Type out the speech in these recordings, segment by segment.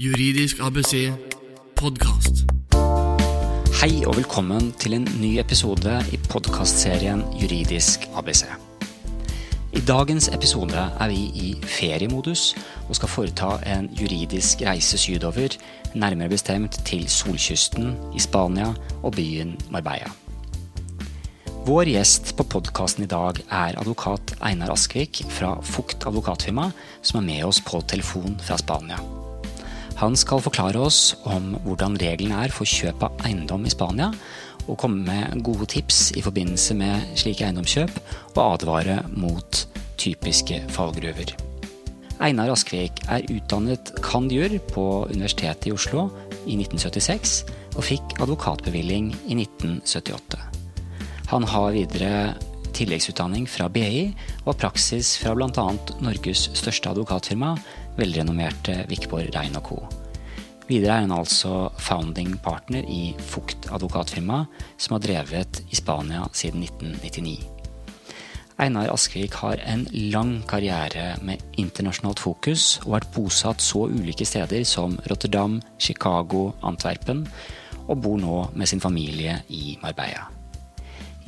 Juridisk ABC podkast. Hei og velkommen til en ny episode i podkastserien Juridisk ABC. I dagens episode er vi i feriemodus og skal foreta en juridisk reise sydover, nærmere bestemt til solkysten i Spania og byen Marbella. Vår gjest på podkasten i dag er advokat Einar Askvik fra Fukt advokatfirma, som er med oss på telefon fra Spania. Han skal forklare oss om hvordan reglene er for kjøp av eiendom i Spania, og komme med gode tips i forbindelse med slike eiendomskjøp, og advare mot typiske fallgruver. Einar Askvik er utdannet cand.jur. på Universitetet i Oslo i 1976, og fikk advokatbevilling i 1978. Han har videre tilleggsutdanning fra BI og praksis fra bl.a. Norges største advokatfirma, velrenommerte Vikborg Rein Co. Videre er han altså founding partner i Fugt advokatfirma, som har drevet i Spania siden 1999. Einar Askvik har en lang karriere med internasjonalt fokus og vært bosatt så ulike steder som Rotterdam, Chicago, Antwerpen, og bor nå med sin familie i Marbella.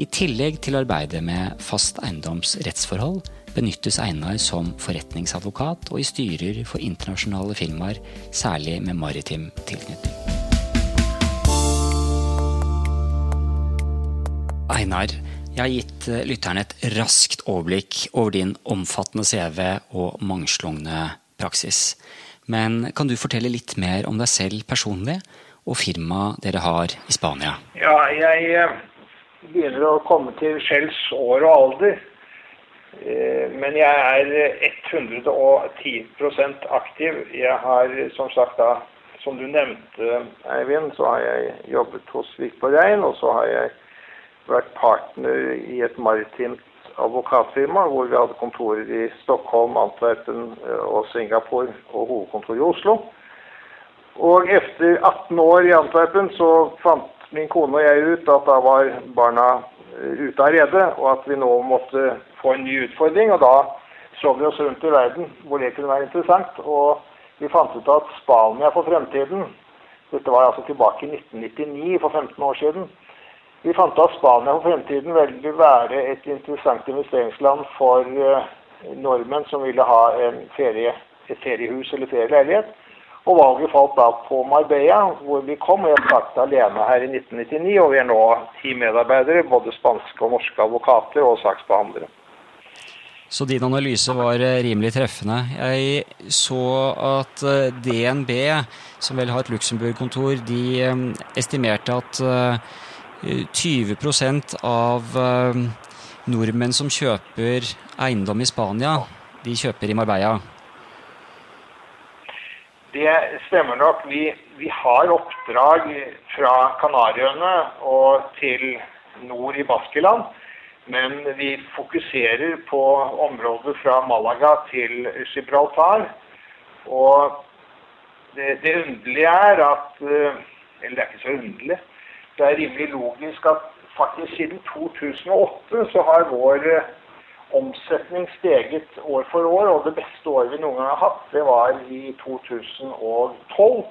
I tillegg til arbeidet med fast eiendoms rettsforhold, benyttes Einar som forretningsadvokat og i styrer for internasjonale firmaer, særlig med maritim tilknytning. Einar, jeg har gitt eh, lytterne et raskt overblikk over din omfattende CV og mangslungne praksis. Men kan du fortelle litt mer om deg selv personlig og firmaet dere har i Spania? Ja, jeg eh, begynner å komme til skjells år og alder. Eh, men jeg er 110% aktiv. Jeg har som sagt da, som du nevnte, Eivind, så har jeg jobbet hos Vikborg Rein. Og så har jeg vært partner i et maritimt advokatfirma hvor vi hadde kontorer i Stockholm, Antwerpen eh, og Singapore og hovedkontor i Oslo. Og etter 18 år i Antwerpen så fant min kone og jeg ut at da var barna eh, ute av redet, og at vi nå måtte få en ny utfordring. Og da så vi oss rundt i verden hvor det kunne være interessant. Og vi fant ut at Spania for fremtiden Dette var altså tilbake i 1999, for 15 år siden. Vi fant ut at Spania for fremtiden ville være et interessant investeringsland for uh, nordmenn som ville ha ferie, et feriehus eller ferieleilighet. Og valget falt da på Marbella, hvor vi kom. Jeg startet alene her i 1999, og vi er nå ti medarbeidere, både spanske og norske advokater og saksbehandlere. Så din analyse var eh, rimelig treffende. Jeg så at eh, DNB, som vel har et Luxembourg-kontor, de eh, estimerte at 20% av nordmenn som kjøper eiendom i Spania, de kjøper i Marbella. Det stemmer nok. Vi, vi har oppdrag fra Kanariøyene og til nord i Baskeland. Men vi fokuserer på området fra Malaga til Gibraltar. Og det, det underlige er at Eller det er ikke så underlig. Det er rimelig logisk at faktisk siden 2008 så har vår omsetning steget år for år, og det beste året vi noen gang har hatt, det var i 2012.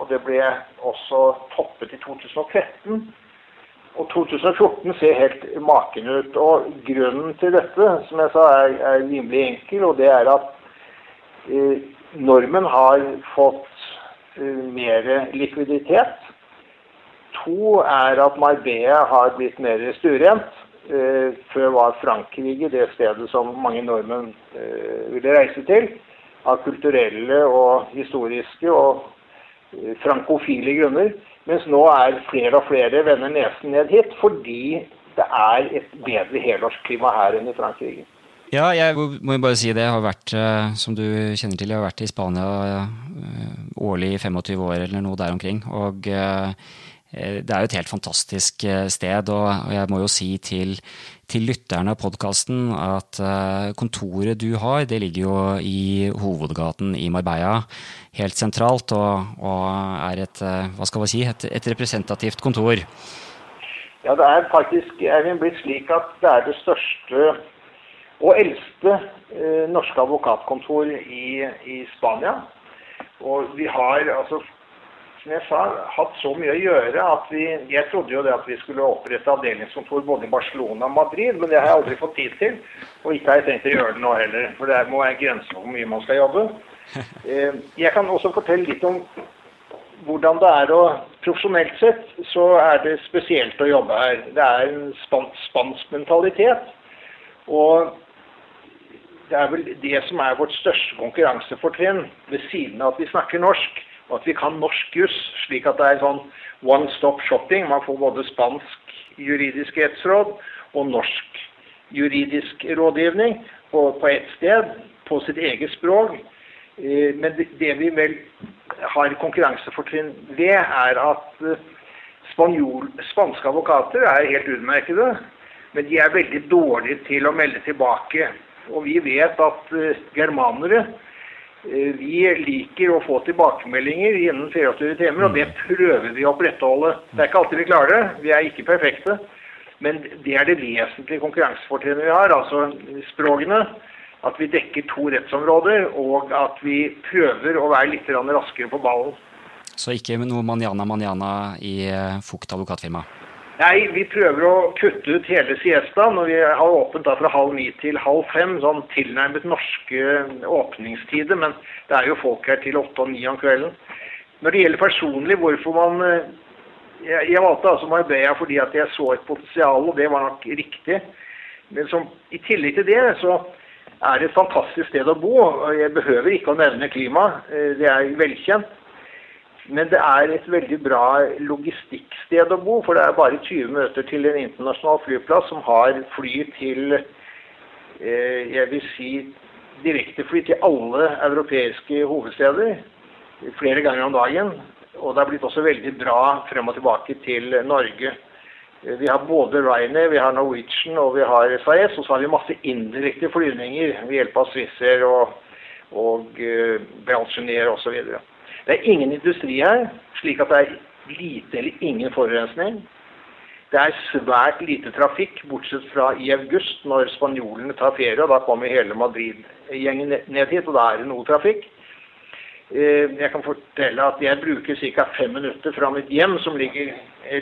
Og det ble også toppet i 2013. Og 2014 ser helt maken ut. Og grunnen til dette, som jeg sa, er, er rimelig enkel, og det er at eh, normen har fått eh, mer likviditet. To er at Marbella har blitt mer stuerent. Eh, før var Frankrike det stedet som mange nordmenn eh, ville reise til. Av kulturelle og historiske og eh, frankofile grunner. Mens nå er flere og flere vender nesen ned hit fordi det er et bedre helårsklima her enn i Frankrike. Ja, jeg må bare si det. Jeg har vært, som du kjenner til, jeg har vært i Spania årlig i 25 år eller noe der omkring. Og det er jo et helt fantastisk eh, sted, og jeg må jo si til, til lytterne av podkasten at eh, kontoret du har, det ligger jo i hovedgaten i Marbella, helt sentralt, og, og er et, hva skal man si, et, et, representativt kontor. Ja, det er faktisk Eivind, blitt slik at det er det største og eldste eh, norske advokatkontor i, i Spania. Og vi har altså, som jeg sa, hatt så mye å gjøre at vi Jeg trodde jo det at vi skulle opprette avdelingskontor både i Barcelona og Madrid, men det har jeg aldri fått tid til. Og ikke har jeg tenkt å gjøre det nå heller, for det må være grenser for hvor mye man skal jobbe. Eh, jeg kan også fortelle litt om hvordan det er å Profesjonelt sett så er det spesielt å jobbe her. Det er en spansk, spansk mentalitet. Og det er vel det som er vårt største konkurransefortrinn, ved siden av at vi snakker norsk, og at vi kan norsk juss, slik at det er sånn one stop shopping. Man får både spansk juridisk rettsråd og norsk juridisk rådgivning på, på ett sted, på sitt eget språk. Eh, men det vi vel har konkurransefortrinn ved, er at eh, spanjol, spanske advokater er helt utmerkede, men de er veldig dårlige til å melde tilbake. Og vi vet at uh, germanere vi liker å få tilbakemeldinger innen 24 timer, og det prøver vi å opprettholde. Det er ikke alltid vi klarer det, vi er ikke perfekte, men det er det vesentlige konkurransefortrinnet vi har, altså språkene at vi dekker to rettsområder, og at vi prøver å være litt raskere på ballen. Så ikke noe manjana manjana i eh, Fugt advokatfirma? Nei, vi prøver å kutte ut hele siestaen. og Vi har åpent da fra halv ni til halv fem, sånn tilnærmet norske åpningstider. Men det er jo folk her til åtte og ni om kvelden. Når det gjelder personlig hvorfor man eh, Jeg, jeg valgte altså Marbella fordi at jeg så et potensial, og det var nok riktig. Men som, i tillegg til det så er det et fantastisk sted å bo. og Jeg behøver ikke å nevne klima, eh, det er velkjent. Men det er et veldig bra logistikksted å bo, for det er bare 20 minutter til en internasjonal flyplass som har fly til eh, jeg vil si direktefly til alle europeiske hovedsteder flere ganger om dagen. Og det er blitt også veldig bra frem og tilbake til Norge. Vi har både Ryanair, vi har Norwegian og vi har SAS. Og så har vi masse indirekte flyvninger ved hjelp av Swissair og, og uh, Belgianair osv. Det er ingen industri her, slik at det er lite eller ingen forurensning. Det er svært lite trafikk, bortsett fra i august, når spanjolene tar ferie. og Da kommer hele Madrid-gjengen ned hit, og da er det noe trafikk. Eh, jeg kan fortelle at jeg bruker ca. fem minutter fra mitt hjem, som ligger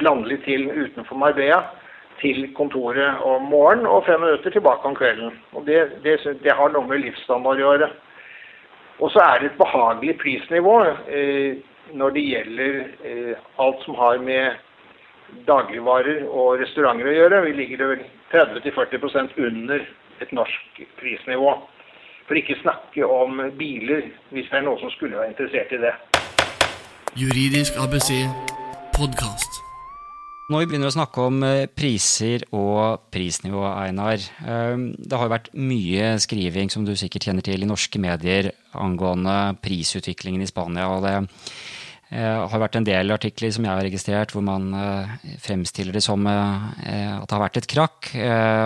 landlig til utenfor Marbella, til kontoret om morgenen, og fem minutter tilbake om kvelden. Og Det, det, det har noe med livsstandard å gjøre. Og så er det et behagelig prisnivå eh, når det gjelder eh, alt som har med dagligvarer og restauranter å gjøre. Vi ligger vel 30-40% under et norsk prisnivå. For ikke snakke om biler, hvis det er noen som skulle være interessert i det. Juridisk ABC podkast. Når vi begynner å snakke om eh, priser og prisnivå, Einar. Eh, det har vært mye skriving, som du sikkert kjenner til, i norske medier angående prisutviklingen i Spania. og det eh, har vært en del artikler som jeg har registrert, hvor man eh, fremstiller det som at det har vært et krakk.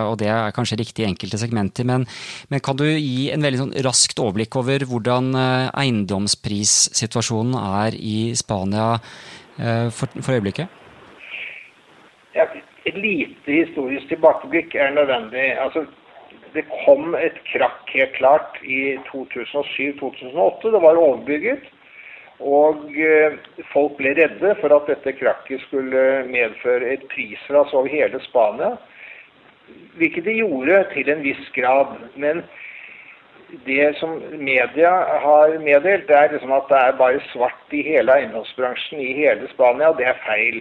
Og det er kanskje riktig i enkelte segmenter, men, men, kan du gi en veldig sånn raskt overblikk over hvordan eiendomsprissituasjonen er i Spania for, for øyeblikket? Ja, et lite historisk tilbakeblikk er nødvendig. Altså, det kom et krakk helt klart i 2007-2008. Det var overbygget. Og eh, folk ble redde for at dette krakket skulle medføre et prisras over hele Spania. Hvilket det gjorde til en viss grad. Men det som media har meddelt, det er liksom at det er bare svart i hele eiendomsbransjen i hele Spania. Det er feil.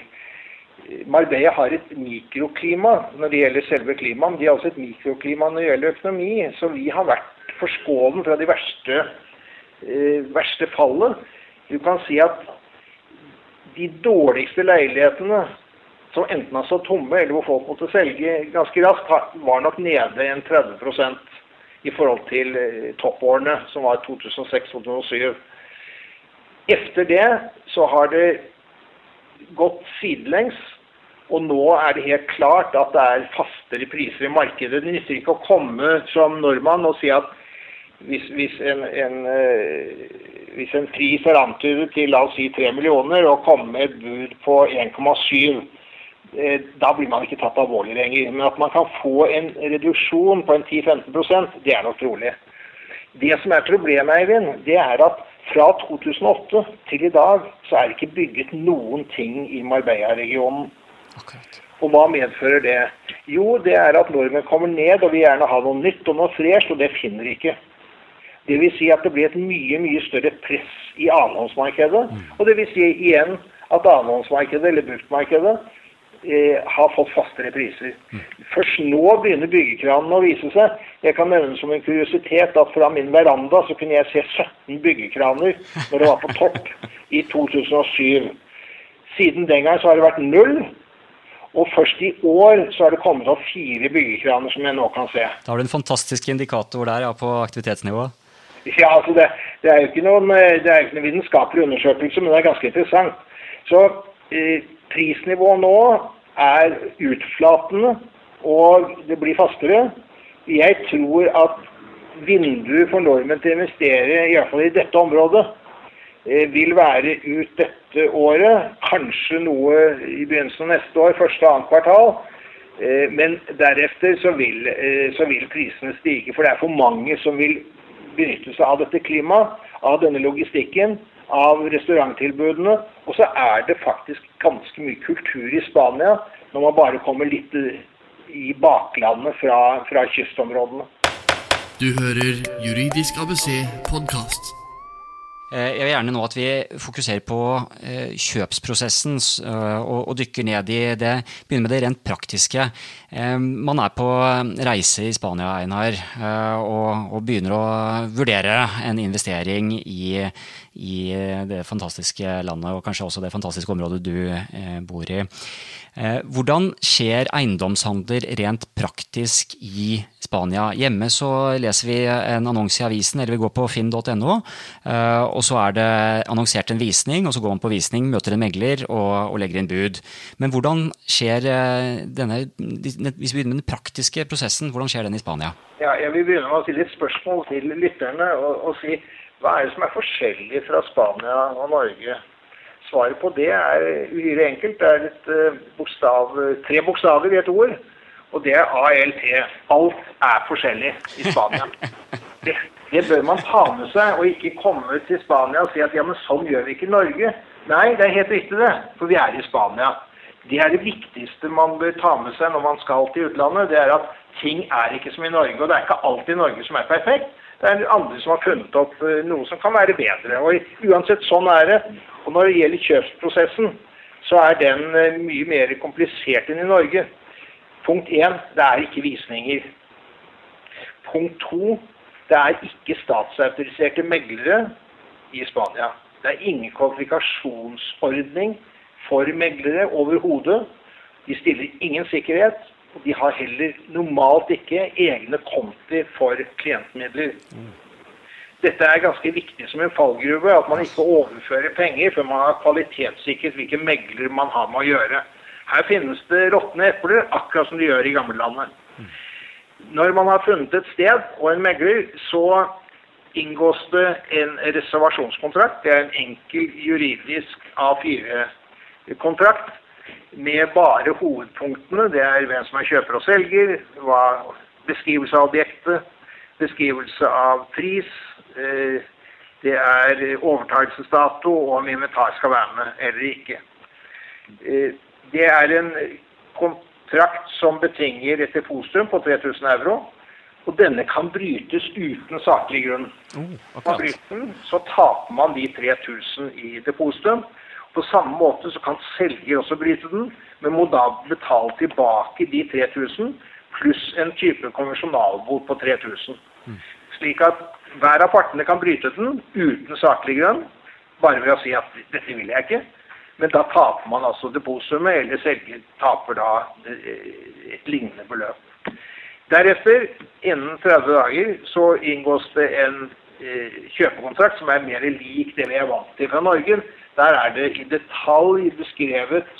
Marbella har et mikroklima når det gjelder selve klimaet. De har også et mikroklima når det gjelder økonomi. Så vi har vært forskålen fra de verste, eh, verste fallet. Du kan si at de dårligste leilighetene som enten har stått tomme, eller hvor folk måtte selge ganske raskt, var nok nede en 30% i forhold til eh, toppårene, som var 2006-2007. Etter det så har det gått sidelengs, og nå er det helt klart at det er fastere priser i markedet. Det nytter ikke å komme som nordmann og si at hvis, hvis en, en uh, hvis en pris er antydet til la oss si 3 millioner, og komme med et bud på 1,7 eh, da blir man ikke tatt alvorlig lenger. Men at man kan få en reduksjon på en 10-15% det er nok trolig. Det som er problemet, Eivind, det er at Fra 2008 til i dag så er det ikke bygget noen ting i Marbella-regionen. Og hva medfører det? Jo, det er at nordmenn kommer ned og vil gjerne ha noe nytt og noe fresht, og det finner de ikke. Det vil si at det blir et mye mye større press i annenhåndsmarkedet. Og det vil si igjen at annenhåndsmarkedet, eller bruktmarkedet, har fått fastere priser. Først nå begynner byggekranene å vise seg. Jeg kan nevne som en kuriositet at fra min veranda så kunne jeg se 17 byggekraner når det var på topp i 2007. Siden den gang så har det vært null. Og først i år så har det kommet opp fire byggekraner som jeg nå kan se. Da har du en fantastisk indikator der ja, på aktivitetsnivået. Ja, altså det, det er jo ikke noen, eh, det er ikke noen vitenskapelig undersøkelse, men det er ganske interessant. Så eh, prisnivået nå er utflatende, og det blir fastere. Jeg tror at vinduet for nordmenn til å investere, i hvert fall i dette området, eh, vil være ut dette året. Kanskje noe i begynnelsen av neste år, første og annet kvartal. Eh, Men deretter så vil, eh, så vil prisene stige, for det er for mange som vil benytte seg av dette klimaet, av denne logistikken, av restauranttilbudene. Og så er det faktisk ganske mye kultur i Spania når man bare kommer litt i baklandet fra, fra kystområdene. Du hører Juridisk ABC podkast. Eh, Jeg vil gjerne nå at vi fokuserer på eh, kjøpsprosessen eh, og, dykker ned i det. Begynner med det rent praktiske. Man er på reise i Spania, Einar, og, og begynner å vurdere en investering i, i det fantastiske landet, og kanskje også det fantastiske området du eh, bor i. Eh, Hvordan skjer eiendomshandler rent praktisk i Spania? Hjemme så leser vi en annonse i avisen, eller vi går på finn.no, eh, og så er det annonsert en visning, og så går man på visning, møter en megler og, og legger inn bud. Men hvordan skjer denne, hvis vi begynner med den praktiske prosessen, hvordan skjer den i Spania? Ja, jeg vil begynne med å stille et spørsmål til lytterne og, og si hva er det som er forskjellig fra Spania og Norge? Svaret på det er uhyre enkelt. Det er et eh, bokstav, tre bokstaver i et ord, og det er ALT. Alt er forskjellig i Spania. Det, det bør man ta med seg, og ikke komme til Spania og si at ja, men sånn gjør vi ikke i Norge. Nei, det er helt riktig det, for vi er i Spania. Det er det viktigste man bør ta med seg når man skal til utlandet. Det er at ting er ikke som i Norge, og det er ikke alltid Norge som er perfekt. Det er andre som har funnet opp eh, noe som kan være bedre. Og uansett, sånn er det. Og når det gjelder kjøpsprosessen, så er den eh, mye mer komplisert enn i Norge. Punkt én, det er ikke visninger. Punkt to, det er ikke statsautoriserte meglere i Spania. Det er ingen kvalifikasjonsordning for meglere overhodet. De stiller ingen sikkerhet, de har heller normalt ikke egne konti for klientmidler. Dette er ganske viktig som en fallgruve, at man ikke overfører penger før man har kvalitetssikret hvilke megler man har med å gjøre. Her finnes det råtne epler, akkurat som de gjør i gamlelandet. Når man har funnet et sted og en megler, så inngås det en reservasjonskontrakt. Det er en enkel juridisk A4-kontrakt med bare hovedpunktene. Det er hvem som er kjøper og selger, hva, beskrivelse av objektet, beskrivelse av pris, eh, det er overtakelsesdato og om inventar skal være med eller ikke. Eh, Det er en kontrakt som betinger et depositum på 3000 euro. Og denne kan brytes uten saklig grunn. Hvis man bryter den, så taper man de 3000 i depositum. På samme måte så kan selger også bryte den, men må da betale tilbake de 3000 pluss en type konvensjonalbot på 3000. Slik at hver av partene kan bryte den uten saklig grunn, bare ved å si at dette vil jeg ikke. Men da taper man altså depositumet, eller selger taper da eh, et lignende beløp. Deretter, innen 30 dager, så inngås det en kjøpekontrakt som er mer lik det vi er vant til fra Norge. Der er det i detalj beskrevet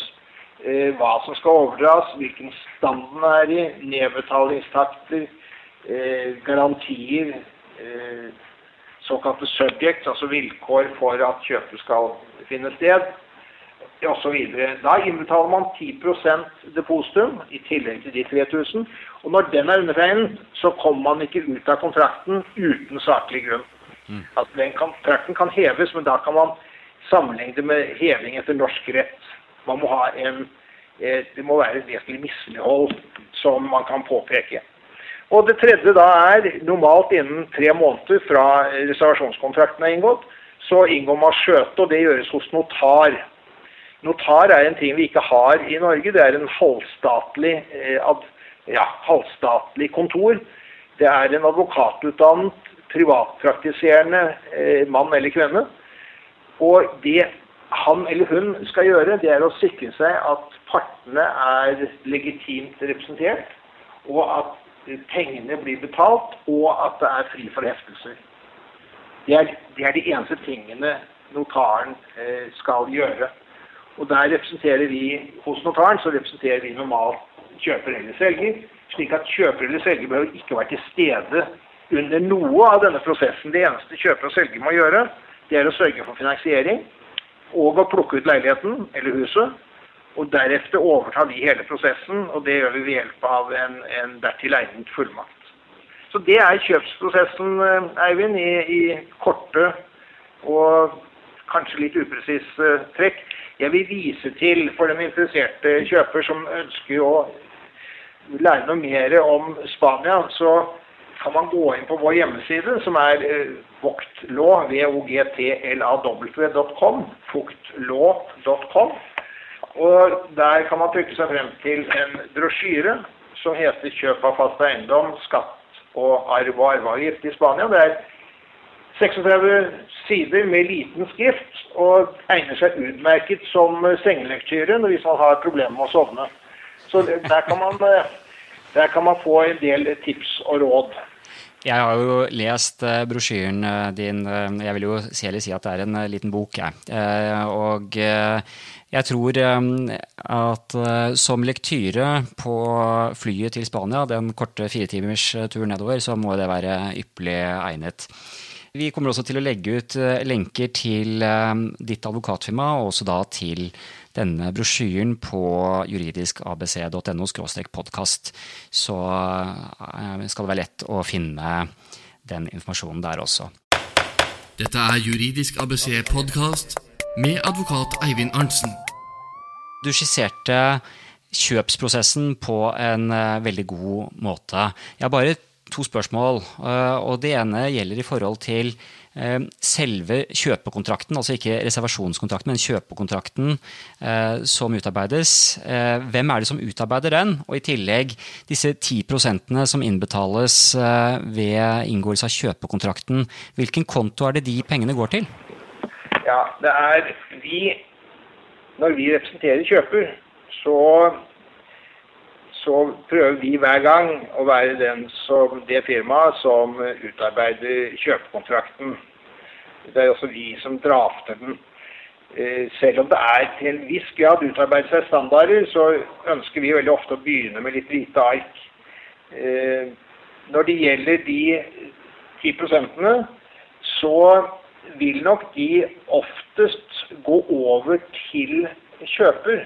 eh, hva som skal overdras, hvilken stand den er i, nedbetalingstakter, eh, garantier, eh, såkalte subjects, altså vilkår for at kjøpet skal finne sted, osv. Da innbetaler man 10% depositum i tillegg til de 3000. Og når den er undertegnet, så kommer man ikke ut av kontrakten uten saklig grunn. Mm. At den kontrakten kan heves, men da kan man sammenligne det med heving etter norsk rett. Man må ha en, det må være et vesentlig mislighold som man kan påpeke. Og det tredje da er normalt innen tre måneder fra reservasjonskontrakten er inngått, så inngår man skjøte, og det gjøres hos notar. Notar er en ting vi ikke har i Norge. Det er en halvstatlig, eh, ja, halvstatlig kontor. Det er en advokatutdannet, privatpraktiserende eh, mann eller kvinne. Og det han eller hun skal gjøre, det er å sikre seg at partene er legitimt representert, og at pengene blir betalt, og at det er fri for heftelser. Det er, det er de eneste tingene notaren eh, skal gjøre. Og der representerer vi, hos notaren så representerer vi normalt kjøper eller selger, slik at kjøper eller selger behøver ikke være til stede under noe av denne prosessen. Det eneste kjøper og selger må gjøre, det er å sørge for finansiering og å plukke ut leiligheten eller huset. Og deretter overtar vi hele prosessen, og det gjør vi ved hjelp av en, en dertil egnet fullmakt. Så det er kjøpsprosessen, eh, Eivind, i, i korte og kanskje litt upresise uh, trekk. Jeg vil vise til for den interesserte kjøper som ønsker å lære noe mer om Spania, så kan man gå inn på vår hjemmeside, som er eh, vogtlaw.com, fuktlå.com. Og der kan man trykke seg frem til en brosjyre som heter 'Kjøp av fast eiendom, skatt og arv og arveavgift i Spania'. Det er 36 sider med liten skrift og egner seg utmerket som sengelektyre hvis man har problemer med å sovne. Så der kan man, eh, der kan man få en del tips og råd. Jeg har jo lest uh, brosjyren uh, din. Uh, jeg vil jo særlig si at det er en liten bok, jeg. og jeg tror at som lektyre på flyet til Spania, den korte firetimers turen nedover, så må det være ypperlig egnet. Vi kommer også til å legge ut lenker til ditt advokatfirma, og også da til denne brosjyren på juridiskabc.no podkast, så eh, skal det være lett å finne den informasjonen der også. Dette er Juridisk ABC podkast med advokat Eivind Arntzen. Du skisserte kjøpsprosessen på en eh, veldig god måte. Jeg har bare to spørsmål. Eh, og Det ene gjelder i forhold til Eh, selve kjøpekontrakten, altså ikke reservasjonskontrakten, men kjøpekontrakten eh, som utarbeides. Hvem er det som utarbeider den? Og i tillegg disse 10% som innbetales ved inngåelse av kjøpekontrakten. Hvilken konto er det de pengene går til? Ja, det er vi Når vi representerer kjøper, så så prøver vi hver gang å være den som, det firmaet som utarbeider kjøpekontrakten. Det er også vi som drafter den. Eh, selv om det er til en viss grad utarbeidet seg standarder, så ønsker vi veldig ofte å begynne med litt hvite ark. Eh, når det gjelder de 10 prosentene, så vil nok de oftest gå over til kjøper.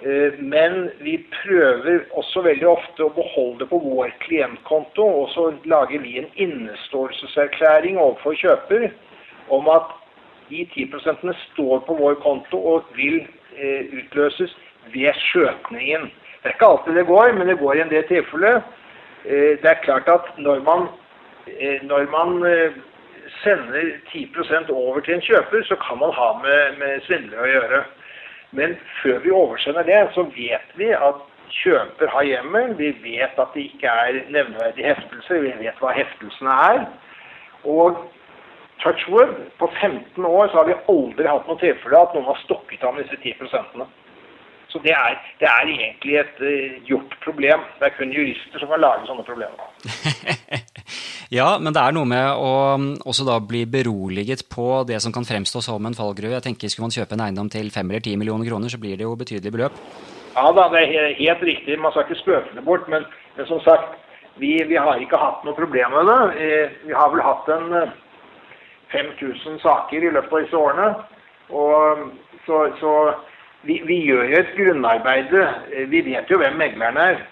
Eh, men vi prøver også veldig ofte å beholde det på vår klientkonto. Og så lager vi en inneståelseserklæring overfor kjøper om at de 10% står på vår konto og vil eh, utløses ved skjøtningen. Det er ikke alltid det går, men det går i en del tilfeller. Eh, det er klart at når man, når man sender 10% over til en kjøper, så kan man ha med, med svindlere å gjøre. Men før vi oversender det, så vet vi at kjøper har hjemmel. Vi vet at det ikke er nevneverdige heftelser. Vi vet hva heftelsene er. Og touchwood, på 15 år så har vi aldri hatt noe tilfelle at noen har stokket av med disse 10% Så det er, det er egentlig et uh, gjort problem. Det er kun jurister som kan lage sånne problemer. Ja, men det er noe med å um, også da bli beroliget på det som kan fremstå som en fallgruve. Jeg tenker Skulle man kjøpe en eiendom til 5 eller 10 millioner kroner, så blir det jo betydelig beløp. Ja da, det er helt riktig. Man skal ikke spøke det bort. Men, men som sagt, vi, vi, har ikke hatt noe problem med det. Vi har vel hatt en 5000 eh, saker i løpet av disse årene. Og, så, så vi, vi, gjør jo et grunnarbeid. Eh, vi vet jo hvem megleren er.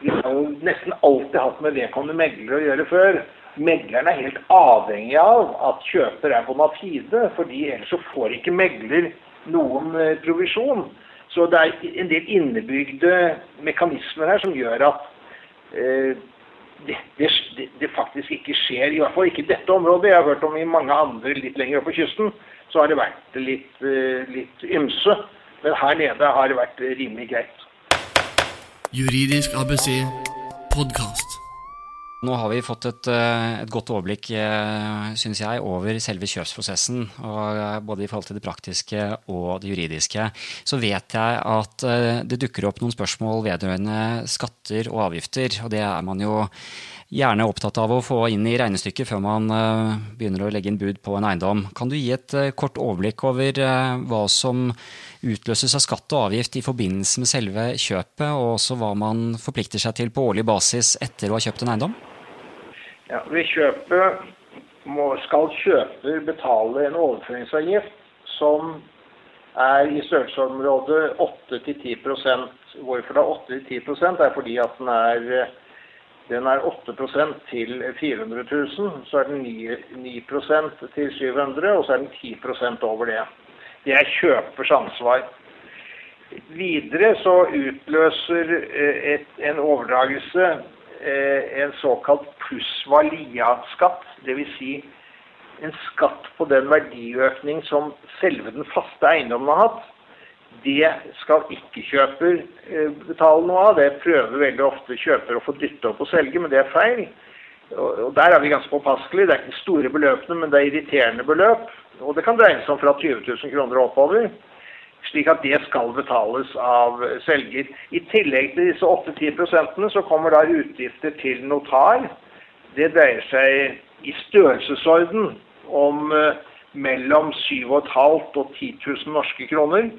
Vi har jo nesten alltid hatt med vedkommende megler å gjøre før. megleren er helt avhengig av at kjøper er bona fide, fordi ellers så får ikke megler noen eh, provisjon. Så det er en del innebygde mekanismer her som gjør at eh, det, det, det, faktisk ikke skjer, i hvert fall ikke i dette området. Jeg har hørt om i mange andre litt lenger oppe på kysten, så har det vært litt, eh, litt ymse. Men her nede har det vært rimelig greit. Juridisk ABC podkast. Nå har vi fått et, eh, et godt overblikk eh, synes jeg, over selve kjøpsprosessen. eh, Både i forhold til det praktiske og det juridiske. Så vet jeg at det dukker opp noen spørsmål vedrørende skatter og avgifter. og Det er man jo gjerne opptatt av å få inn i regnestykket før man begynner å legge inn bud på en eiendom. Kan du gi et kort overblikk over hva som utløses av skatt og avgift i forbindelse med selve kjøpet, og også hva man forplikter seg til på årlig basis etter å ha kjøpt en eiendom? Ja, ved kjøpet må, skal kjøper betale en overføringsavgift som er i størrelsesområdet 8-10% Hvorfor da 8-10 Det er fordi at den er, den er 8 til 400 000. Så er den 9, 9 til 700 og så er den 10% over det. Det er kjøpers ansvar. Videre så utløser eh, et, en overdragelse Eh, en såkalt plussvalia-skatt. Dvs. Si en skatt på den verdiøkning som selve den faste eiendommen har hatt. Det skal ikke kjøper eh, betale noe av. Det prøver veldig ofte kjøper å få dytte opp og selge, men det er feil. Og Der er vi ganske påpasselige. Det er ikke store beløpene, men det er irriterende beløp. Og det kan dreie seg om fra 20 000 kroner og oppover slik at det skal betales av selger. I tillegg til disse 8-10% så kommer da utgifter til notar. Det dreier seg i størrelsesorden om eh, mellom 7500 og 10 000 norske kroner.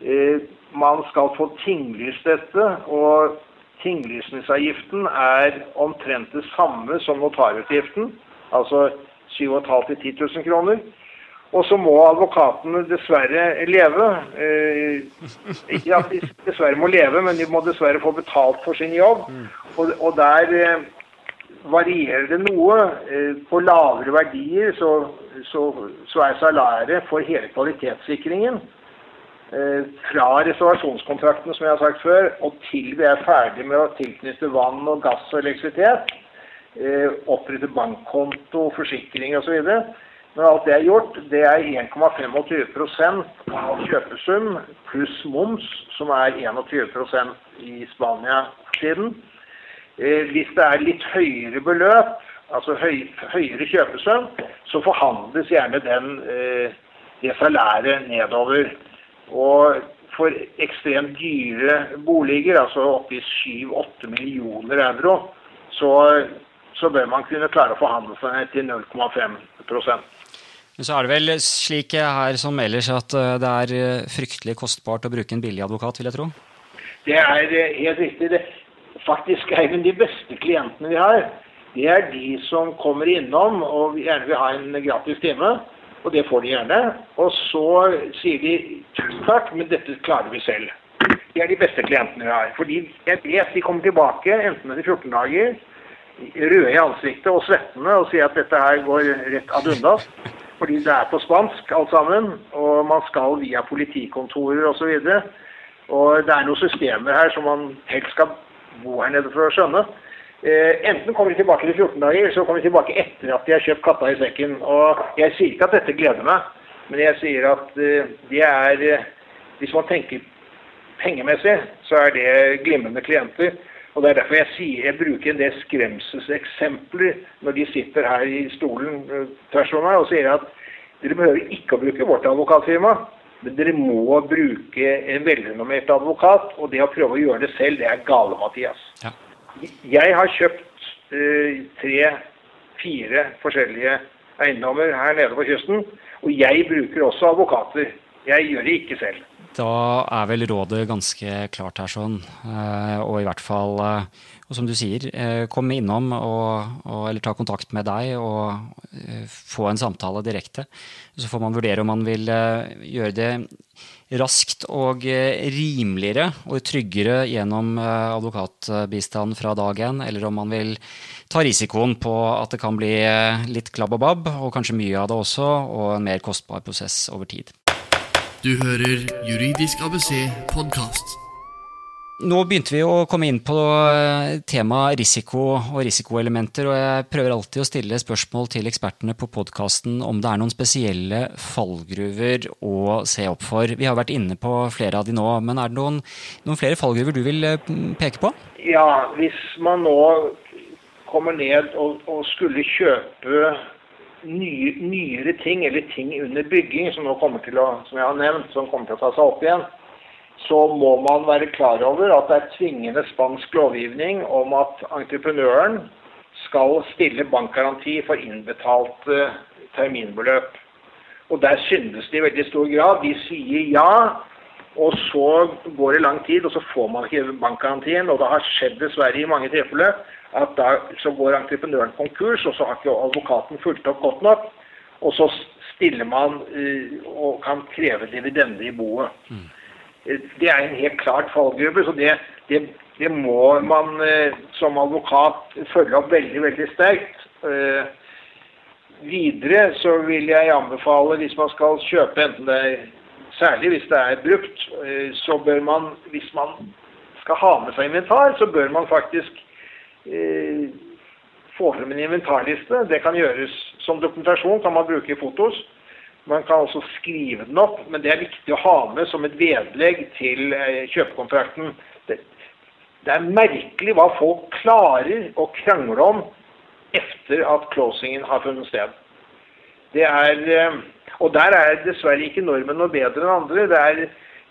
Eh, man skal få tinglyst dette, og tinglysningsavgiften er omtrent det samme som notarutgiften, altså 7500 til 10 000 kroner. Og så må advokatene dessverre leve. Eh, ikke at de dessverre må leve, men de må dessverre få betalt for sin jobb. Og, og der eh, varierer det noe. På lavere verdier så, så, så er salæret for hele kvalitetssikringen fra reservasjonskontrakten, som jeg har sagt før, og til vi er ferdig med å tilknytte vann og gass og elektrisitet, eh, opprette bankkonto, forsikring osv., når alt det er gjort, det er 1,25% av kjøpesum pluss moms, som er 21% i Spania-tiden. Eh, hvis det er litt høyere beløp, altså høy, høyere kjøpesum, så forhandles gjerne den, eh, det salæret nedover. Og for ekstremt dyre boliger, altså oppi 7-8 millioner euro, så, så, bør man kunne klare å forhandle seg ned til 0,5 men så er det vel slik her som ellers at eh, det er eh, fryktelig kostbart å bruke en billig advokat, vil jeg tro? Det er eh, helt riktig. Det, faktisk er de beste klientene vi har, det er de som kommer innom og gjerne vil ha en gratis time. Og det får de gjerne. Og så sier de tusen takk, men dette klarer vi selv. De er de beste klientene vi har. Fordi jeg vet de kommer tilbake enten etter 14 dager, røde i ansiktet og svettende og sier at dette her går rett ad undas fordi det er på spansk alt sammen, og man skal via politikontorer osv. Og, så og det er noen systemer her som man helst skal bo her nede for å skjønne. Eh, enten kommer de tilbake til 14 dager, eller så kommer de tilbake etter at de har kjøpt katta i sekken. Og jeg sier ikke at dette gleder meg, men jeg sier at eh, det er eh, Hvis man tenker pengemessig, så er det glimrende klienter. Og Det er derfor jeg sier jeg bruker en del skremselseksempler når de sitter her i stolen tvers over meg og sier at dere behøver ikke å bruke vårt advokatfirma, men dere må bruke en velrenommert advokat. Og det å prøve å gjøre det selv, det er gale, Mathias. Ja. Jeg har kjøpt uh, tre-fire forskjellige eiendommer her nede på kysten, og jeg bruker også advokater. Jeg gjør det ikke selv. Da er vel rådet ganske klart her, sånn. Eh, og i hvert fall, eh, og som du sier, kom komme innom og, og, eller ta kontakt med deg og få en samtale direkte. Så får man vurdere om man vil gjøre det raskt og rimeligere og tryggere gjennom advokatbistand fra dag én, eller om man vil ta risikoen på at det kan bli litt klabb og babb, og kanskje mye av det også, og en mer kostbar prosess over tid. Du hører Juridisk ABC podkast. Nå begynte vi å komme inn på tema temaet risiko og risikoelementer, og jeg prøver alltid å stille spørsmål til ekspertene på podkasten om det er noen spesielle fallgruver å se opp for. Vi har vært inne på flere av de nå, men er det noen, noen flere fallgruver du vil eh, peke på? Ja, hvis man nå kommer ned og, og skulle kjøpe nye, nyere ting, eller ting under bygging, som nå kommer til å, som jeg har nevnt, som kommer til å ta seg opp igjen, så må man være klar over at det er tvingende spansk lovgivning om at entreprenøren skal stille bankgaranti for innbetalte terminbeløp. Og der syndes de i veldig stor grad. De sier ja, og så går det lang tid, og så får man ikke bankgarantien. Og det har skjedd dessverre i mange tilfeller at da så går entreprenøren konkurs, og så har ikke advokaten fulgt opp godt nok. Og så stiller man uh, og kan kreve dividende i boet. Mm det er en helt klart fallgruppe. Så det, det, det må man eh, som advokat følge opp veldig, veldig sterkt. Eh, videre så vil jeg anbefale, hvis man skal kjøpe, enten det er særlig hvis det er brukt, eh, så bør man, hvis man skal ha med seg inventar, så bør man faktisk eh, få frem en inventarliste. Det kan gjøres som dokumentasjon, kan man bruke fotos. Man kan også skrive den opp, men det er viktig å ha med som et vedlegg til eh, kjøpekontrakten. Det, det er merkelig hva folk klarer å krangle om etter at closingen har funnet sted. Det er, eh, og der er dessverre ikke nordmenn noe bedre enn andre. Det er,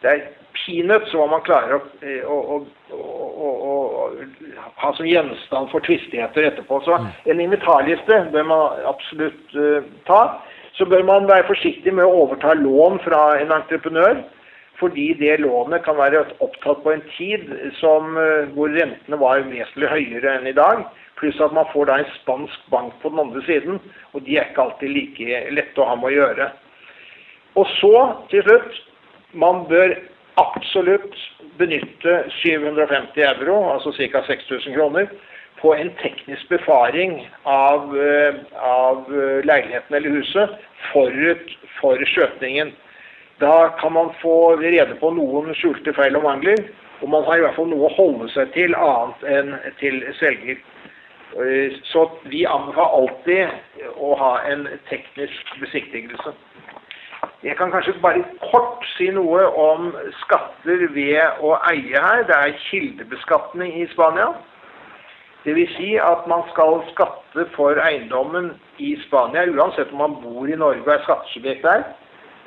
det er peanuts hva man klarer å, å, å, å, ha som gjenstand for tvistigheter etterpå. Så mm. en invitarliste bør man absolutt uh, ta så bør man være forsiktig med å overta lån fra en entreprenør. Fordi det lånet kan være opptatt på en tid som, eh, hvor rentene var vesentlig høyere enn i dag. Pluss at man får da en spansk bank på den andre siden, og de er ikke alltid like lette å ha med å gjøre. Og så, til slutt, man bør absolutt benytte 750 euro, altså ca. 6000 kroner, på en teknisk befaring av, eh, av eh, leiligheten eller huset forut for skjøtningen. Da kan man få rede på noen skjulte feil og mangler, og man har i hvert fall noe å holde seg til annet enn til selger. Eh, så vi anbefaler alltid å ha en teknisk besiktigelse. Jeg kan kanskje bare kort si noe om skatter ved å eie her. Det er kildebeskatning i Spania. Dvs. Si at man skal skatte for eiendommen i Spania, uansett om man bor i Norge og er skattesubjekt der.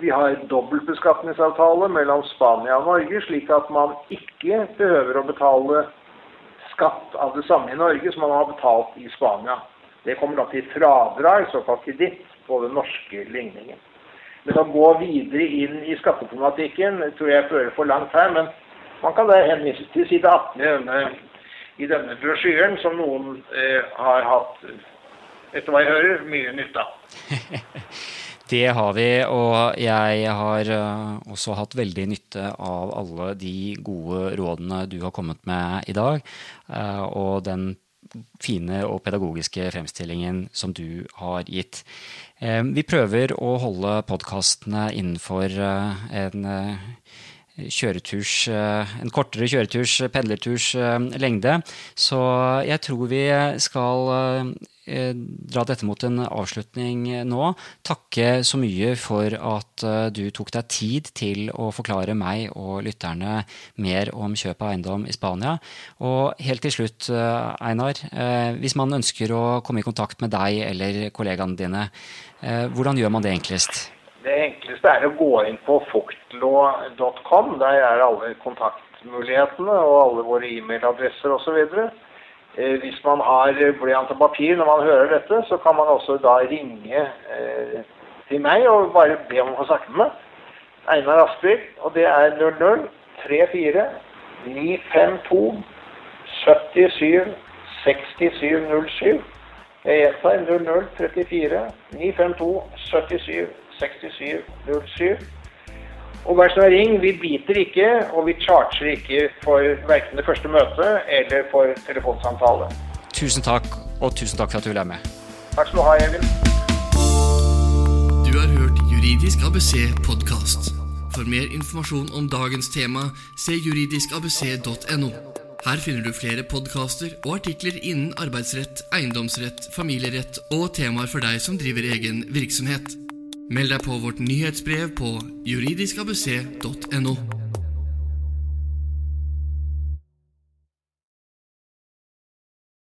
Vi har dobbeltbeskatningsavtale mellom Spania og Norge, slik at man ikke behøver å betale skatt av det samme i Norge som man har betalt i Spania. Det kommer da til fradrag, såkalt kreditt, på den norske ligningen. Men å gå videre inn i skatteproblematikken tror jeg fører for langt her. Men man kan da henvise til side 18 i denne i denne brosjyren, som noen eh, har hatt, etter hva jeg hører, mye nytte av. Det har vi, og jeg har uh, også hatt veldig nytte av alle de gode rådene du har kommet med i dag, uh, og den fine og pedagogiske fremstillingen som du har gitt. Uh, vi prøver å holde podkastene innenfor en kjøreturs, eh, en kortere kjøreturs, pendlerturs eh, lengde. Så jeg tror vi skal eh, dra dette mot en avslutning nå. Takke så mye for at du tok deg tid til å forklare meg og lytterne mer om kjøp av eiendom i Spania. Og helt til slutt, Einar, hvis man ønsker å komme i kontakt med deg eller kollegaene dine, hvordan gjør man det enklest? Det enkleste er å gå inn på fuktlå.com. Der er alle kontaktmulighetene og alle våre e-mailadresser osv. Eh, hvis man har blyant og papir når man hører dette, så kan man også da ringe eh, til meg og bare be om å få snakke med meg. Einar Aspvik, og det er 00 34 952 77 6707. Jeg gjentar 00 34 952 77 6707. Og vær så ring, vi biter ikke, og vi charger ikke for verken det første møtet eller for telefonsamtale. Tusen takk, Og tusen takk for at du ville være med. Takk skal du ha, Even. Du har hørt Juridisk ABC podkast. For mer informasjon om dagens tema, se juridiskabc.no. Her finner du flere podkaster og artikler innen arbeidsrett, eiendomsrett, familierett og temaer for deg som driver egen virksomhet. Meld deg på vårt nyhetsbrev på juridiskabc.no.